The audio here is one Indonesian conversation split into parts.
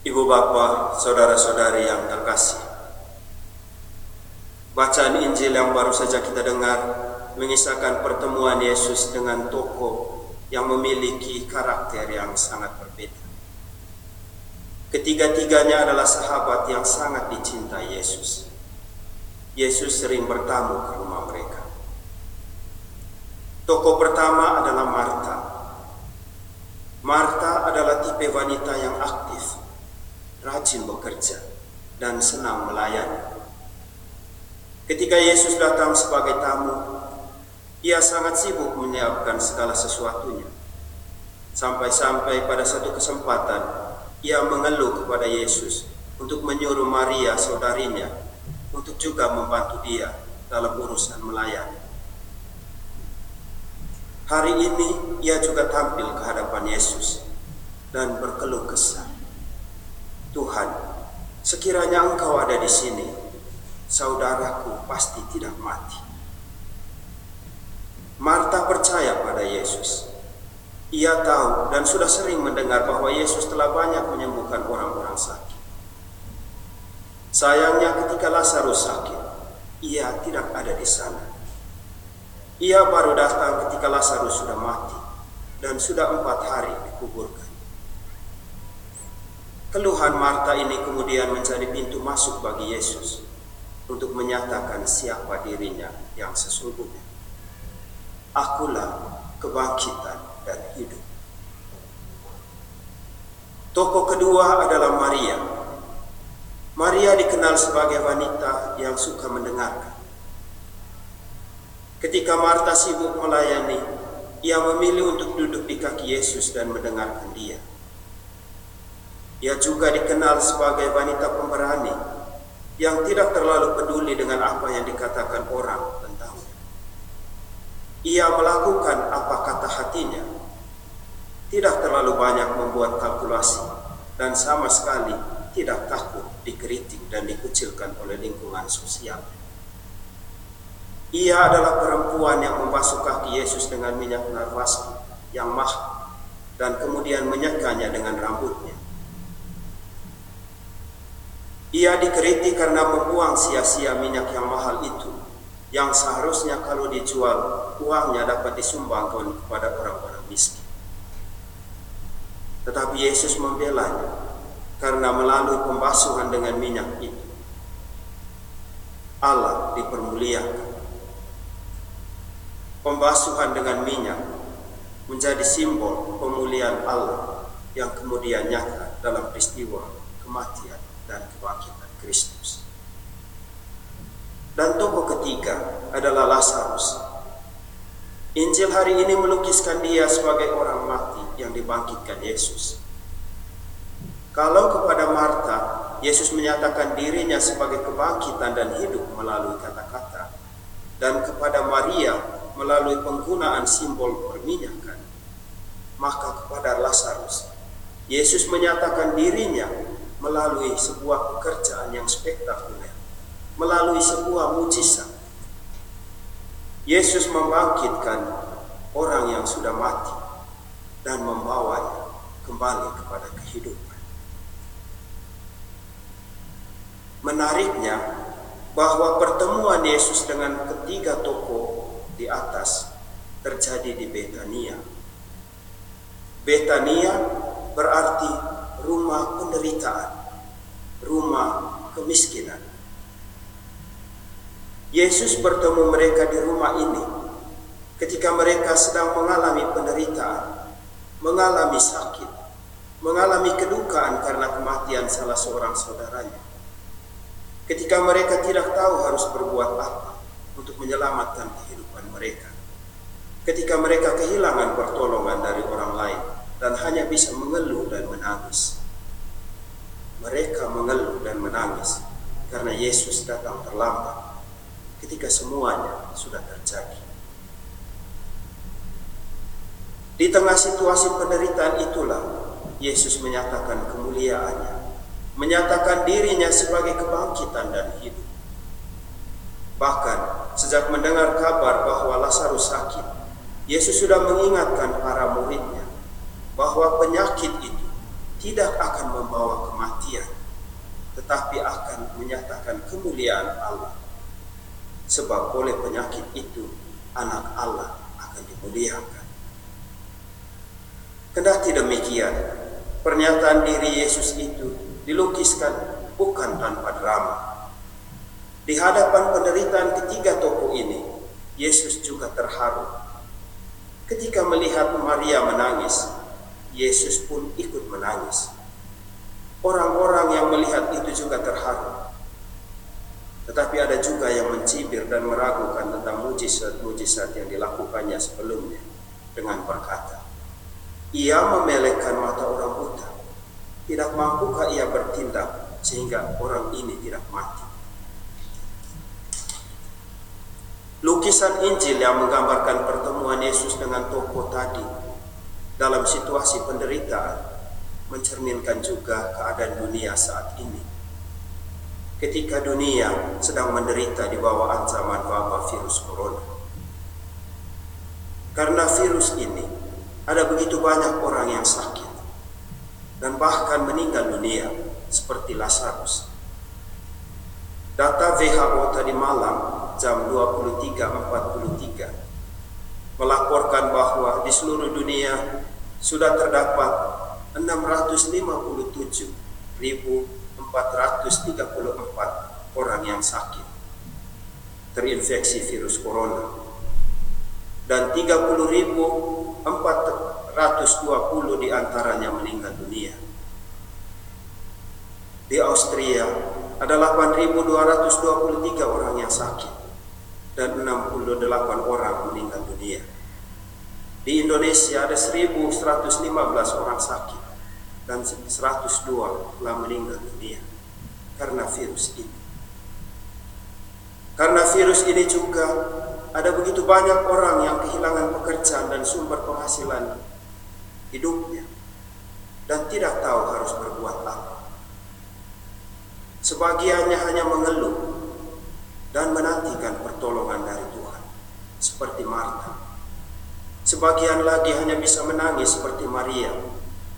Ibu bapa, saudara-saudari yang terkasih. Bacaan Injil yang baru saja kita dengar mengisahkan pertemuan Yesus dengan tokoh yang memiliki karakter yang sangat berbeda. Ketiga-tiganya adalah sahabat yang sangat dicintai Yesus. Yesus sering bertamu ke rumah mereka. Tokoh pertama adalah Marta. Marta adalah tipe wanita yang aktif, rajin bekerja, dan senang melayani. Ketika Yesus datang sebagai tamu, ia sangat sibuk menyiapkan segala sesuatunya. Sampai-sampai pada satu kesempatan, ia mengeluh kepada Yesus untuk menyuruh Maria saudarinya untuk juga membantu dia dalam urusan melayani. Hari ini ia juga tampil ke hadapan Yesus dan berkeluh kesah. Tuhan, sekiranya Engkau ada di sini, saudaraku pasti tidak mati. Marta percaya pada Yesus. Ia tahu dan sudah sering mendengar bahwa Yesus telah banyak menyembuhkan orang-orang sakit. Sayangnya ketika Lazarus sakit, ia tidak ada di sana. Ia baru datang ketika Lazarus sudah mati dan sudah empat hari dikuburkan. Keluhan Marta ini kemudian menjadi pintu masuk bagi Yesus untuk menyatakan siapa dirinya yang sesungguhnya. Akulah kebangkitan dan hidup. Tokoh kedua adalah Maria. Maria dikenal sebagai wanita yang suka mendengarkan. Ketika Marta sibuk melayani, ia memilih untuk duduk di kaki Yesus dan mendengarkan dia. Ia juga dikenal sebagai wanita pemberani yang tidak terlalu peduli dengan apa yang dikatakan orang tentangnya. Ia melakukan apa kata hatinya, tidak terlalu banyak membuat kalkulasi, dan sama sekali tidak takut dikritik dan dikucilkan oleh lingkungan sosial. Ia adalah perempuan yang membasuh kaki Yesus dengan minyak narwastu yang mahal dan kemudian menyekanya dengan rambutnya. Ia dikritik karena membuang sia-sia minyak yang mahal itu yang seharusnya kalau dijual uangnya dapat disumbangkan kepada orang-orang miskin. Tetapi Yesus membelanya karena melalui pembasuhan dengan minyak itu. Allah dipermuliakan. Pembasuhan dengan minyak menjadi simbol pemulihan Allah yang kemudian nyata dalam peristiwa kematian dan kebangkitan Kristus. Dan tokoh ketiga adalah Lazarus. Injil hari ini melukiskan dia sebagai orang mati yang dibangkitkan Yesus. Kalau kepada Marta, Yesus menyatakan dirinya sebagai kebangkitan dan hidup melalui kata-kata. Dan kepada Maria, melalui penggunaan simbol perminyakan. Maka kepada Lazarus, Yesus menyatakan dirinya melalui sebuah pekerjaan yang spektakuler, melalui sebuah mujizat. Yesus membangkitkan orang yang sudah mati dan membawanya kembali kepada kehidupan. Menariknya bahwa pertemuan Yesus dengan ketiga tokoh di atas terjadi di Betania. Betania berarti rumah penderitaan, rumah kemiskinan. Yesus bertemu mereka di rumah ini ketika mereka sedang mengalami penderitaan, mengalami sakit, mengalami kedukaan karena kematian salah seorang saudaranya. Ketika mereka tidak tahu harus berbuat apa untuk menyelamatkan kehidupan mereka. Ketika mereka kehilangan pertolongan dari orang lain dan hanya bisa mengeluh dan menangis. Mereka mengeluh dan menangis karena Yesus datang terlambat ketika semuanya sudah terjadi. Di tengah situasi penderitaan itulah Yesus menyatakan kemuliaannya, menyatakan dirinya sebagai kebangkitan dan hidup. Bahkan Sejak mendengar kabar bahwa Lazarus sakit, Yesus sudah mengingatkan para muridnya bahwa penyakit itu tidak akan membawa kematian tetapi akan menyatakan kemuliaan Allah. Sebab oleh penyakit itu anak Allah akan dimuliakan. Kendati demikian, pernyataan diri Yesus itu dilukiskan bukan tanpa drama. Di hadapan penderitaan ketiga tokoh ini, Yesus juga terharu. Ketika melihat Maria menangis, Yesus pun ikut menangis. Orang-orang yang melihat itu juga terharu. Tetapi ada juga yang mencibir dan meragukan tentang mujizat-mujizat yang dilakukannya sebelumnya dengan berkata, Ia memelekkan mata orang buta. Tidak mampukah ia bertindak sehingga orang ini tidak mati? Lukisan Injil yang menggambarkan pertemuan Yesus dengan tokoh tadi dalam situasi penderitaan mencerminkan juga keadaan dunia saat ini. Ketika dunia sedang menderita di bawah ancaman wabah virus corona. Karena virus ini, ada begitu banyak orang yang sakit dan bahkan meninggal dunia seperti Lazarus. Data WHO tadi malam jam 23.43 melaporkan bahwa di seluruh dunia sudah terdapat 657.434 orang yang sakit terinfeksi virus corona dan 30.420 di antaranya meninggal dunia. Di Austria ada 8.223 orang yang sakit dan 68 orang meninggal dunia. Di Indonesia ada 1115 orang sakit dan 102 telah meninggal dunia karena virus ini. Karena virus ini juga ada begitu banyak orang yang kehilangan pekerjaan dan sumber penghasilan hidupnya dan tidak tahu harus berbuat apa. Sebagiannya hanya mengeluh dan menantikan pertolongan dari Tuhan seperti Marta Sebagian lagi hanya bisa menangis seperti Maria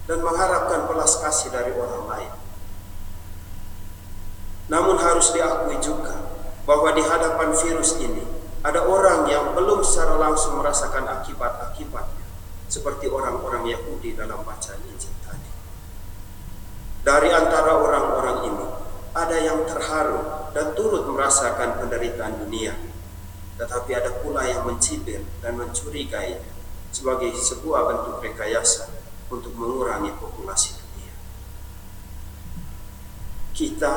dan mengharapkan belas kasih dari orang lain. Namun harus diakui juga bahwa di hadapan virus ini ada orang yang belum secara langsung merasakan akibat-akibatnya seperti orang-orang Yahudi dalam bacaan Injil tadi. Dari antara orang-orang ini ada yang terharu dan turut merasakan penderitaan dunia, tetapi ada pula yang mencibir dan mencurigai sebagai sebuah bentuk rekayasa untuk mengurangi populasi dunia. Kita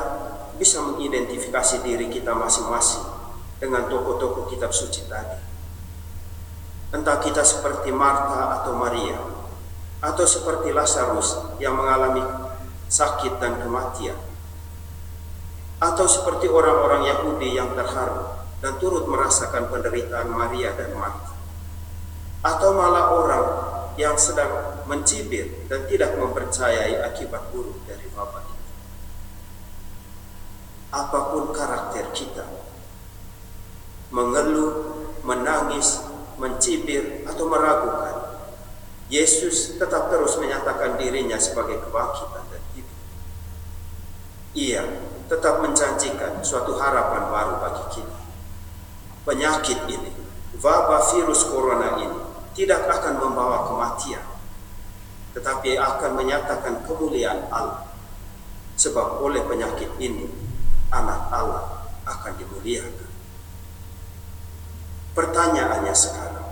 bisa mengidentifikasi diri kita masing-masing dengan tokoh-tokoh kitab suci tadi. Entah kita seperti Marta atau Maria, atau seperti Lazarus yang mengalami sakit dan kematian, atau seperti orang-orang Yahudi yang terharu dan turut merasakan penderitaan Maria dan Marta atau malah orang yang sedang mencibir dan tidak mempercayai akibat buruk dari wabah itu. Apa pun karakter kita, mengeluh, menangis, mencibir, atau meragukan, Yesus tetap terus menyatakan dirinya sebagai kebangkitan dan hidup. Ia tetap menjanjikan suatu harapan baru bagi kita. Penyakit ini, wabah virus corona ini, tidak akan membawa kematian, tetapi akan menyatakan kemuliaan Allah. Sebab oleh penyakit ini, anak Allah akan dimuliakan. Pertanyaannya sekarang,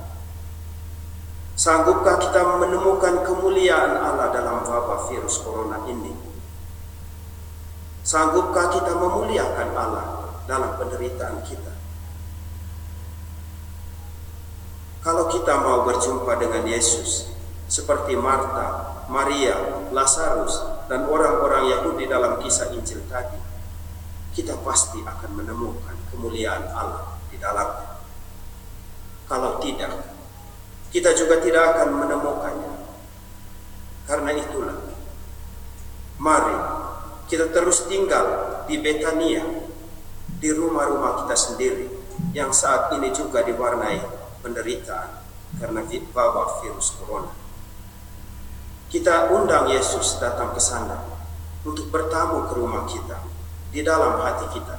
sanggupkah kita menemukan kemuliaan Allah dalam wabah virus corona ini? Sanggupkah kita memuliakan Allah dalam penderitaan kita? Kalau kita mau berjumpa dengan Yesus, seperti Marta, Maria, Lazarus, dan orang-orang Yahudi dalam kisah Injil tadi, kita pasti akan menemukan kemuliaan Allah di dalamnya. Kalau tidak, kita juga tidak akan menemukannya. Karena itulah, mari kita terus tinggal di Betania, di rumah-rumah kita sendiri, yang saat ini juga diwarnai penderitaan karena wabah virus corona. Kita undang Yesus datang ke sana untuk bertamu ke rumah kita di dalam hati kita.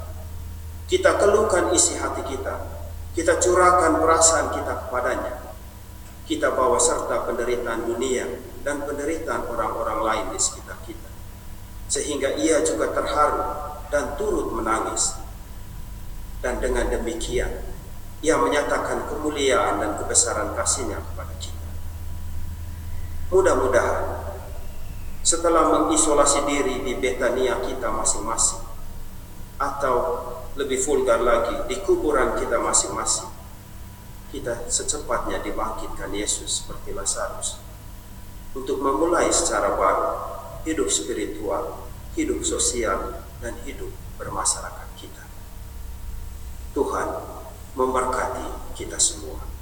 Kita keluhkan isi hati kita, kita curahkan perasaan kita kepadanya. Kita bawa serta penderitaan dunia dan penderitaan orang-orang lain di sekitar kita. Sehingga ia juga terharu dan turut menangis. Dan dengan demikian, ia menyatakan kemuliaan dan kebesaran kasihnya kepada kita. Mudah-mudahan setelah mengisolasi diri di Betania kita masing-masing atau lebih vulgar lagi di kuburan kita masing-masing kita secepatnya dibangkitkan Yesus seperti Lazarus untuk memulai secara baru hidup spiritual, hidup sosial, dan hidup bermasyarakat kita. Tuhan memberkati kita semua.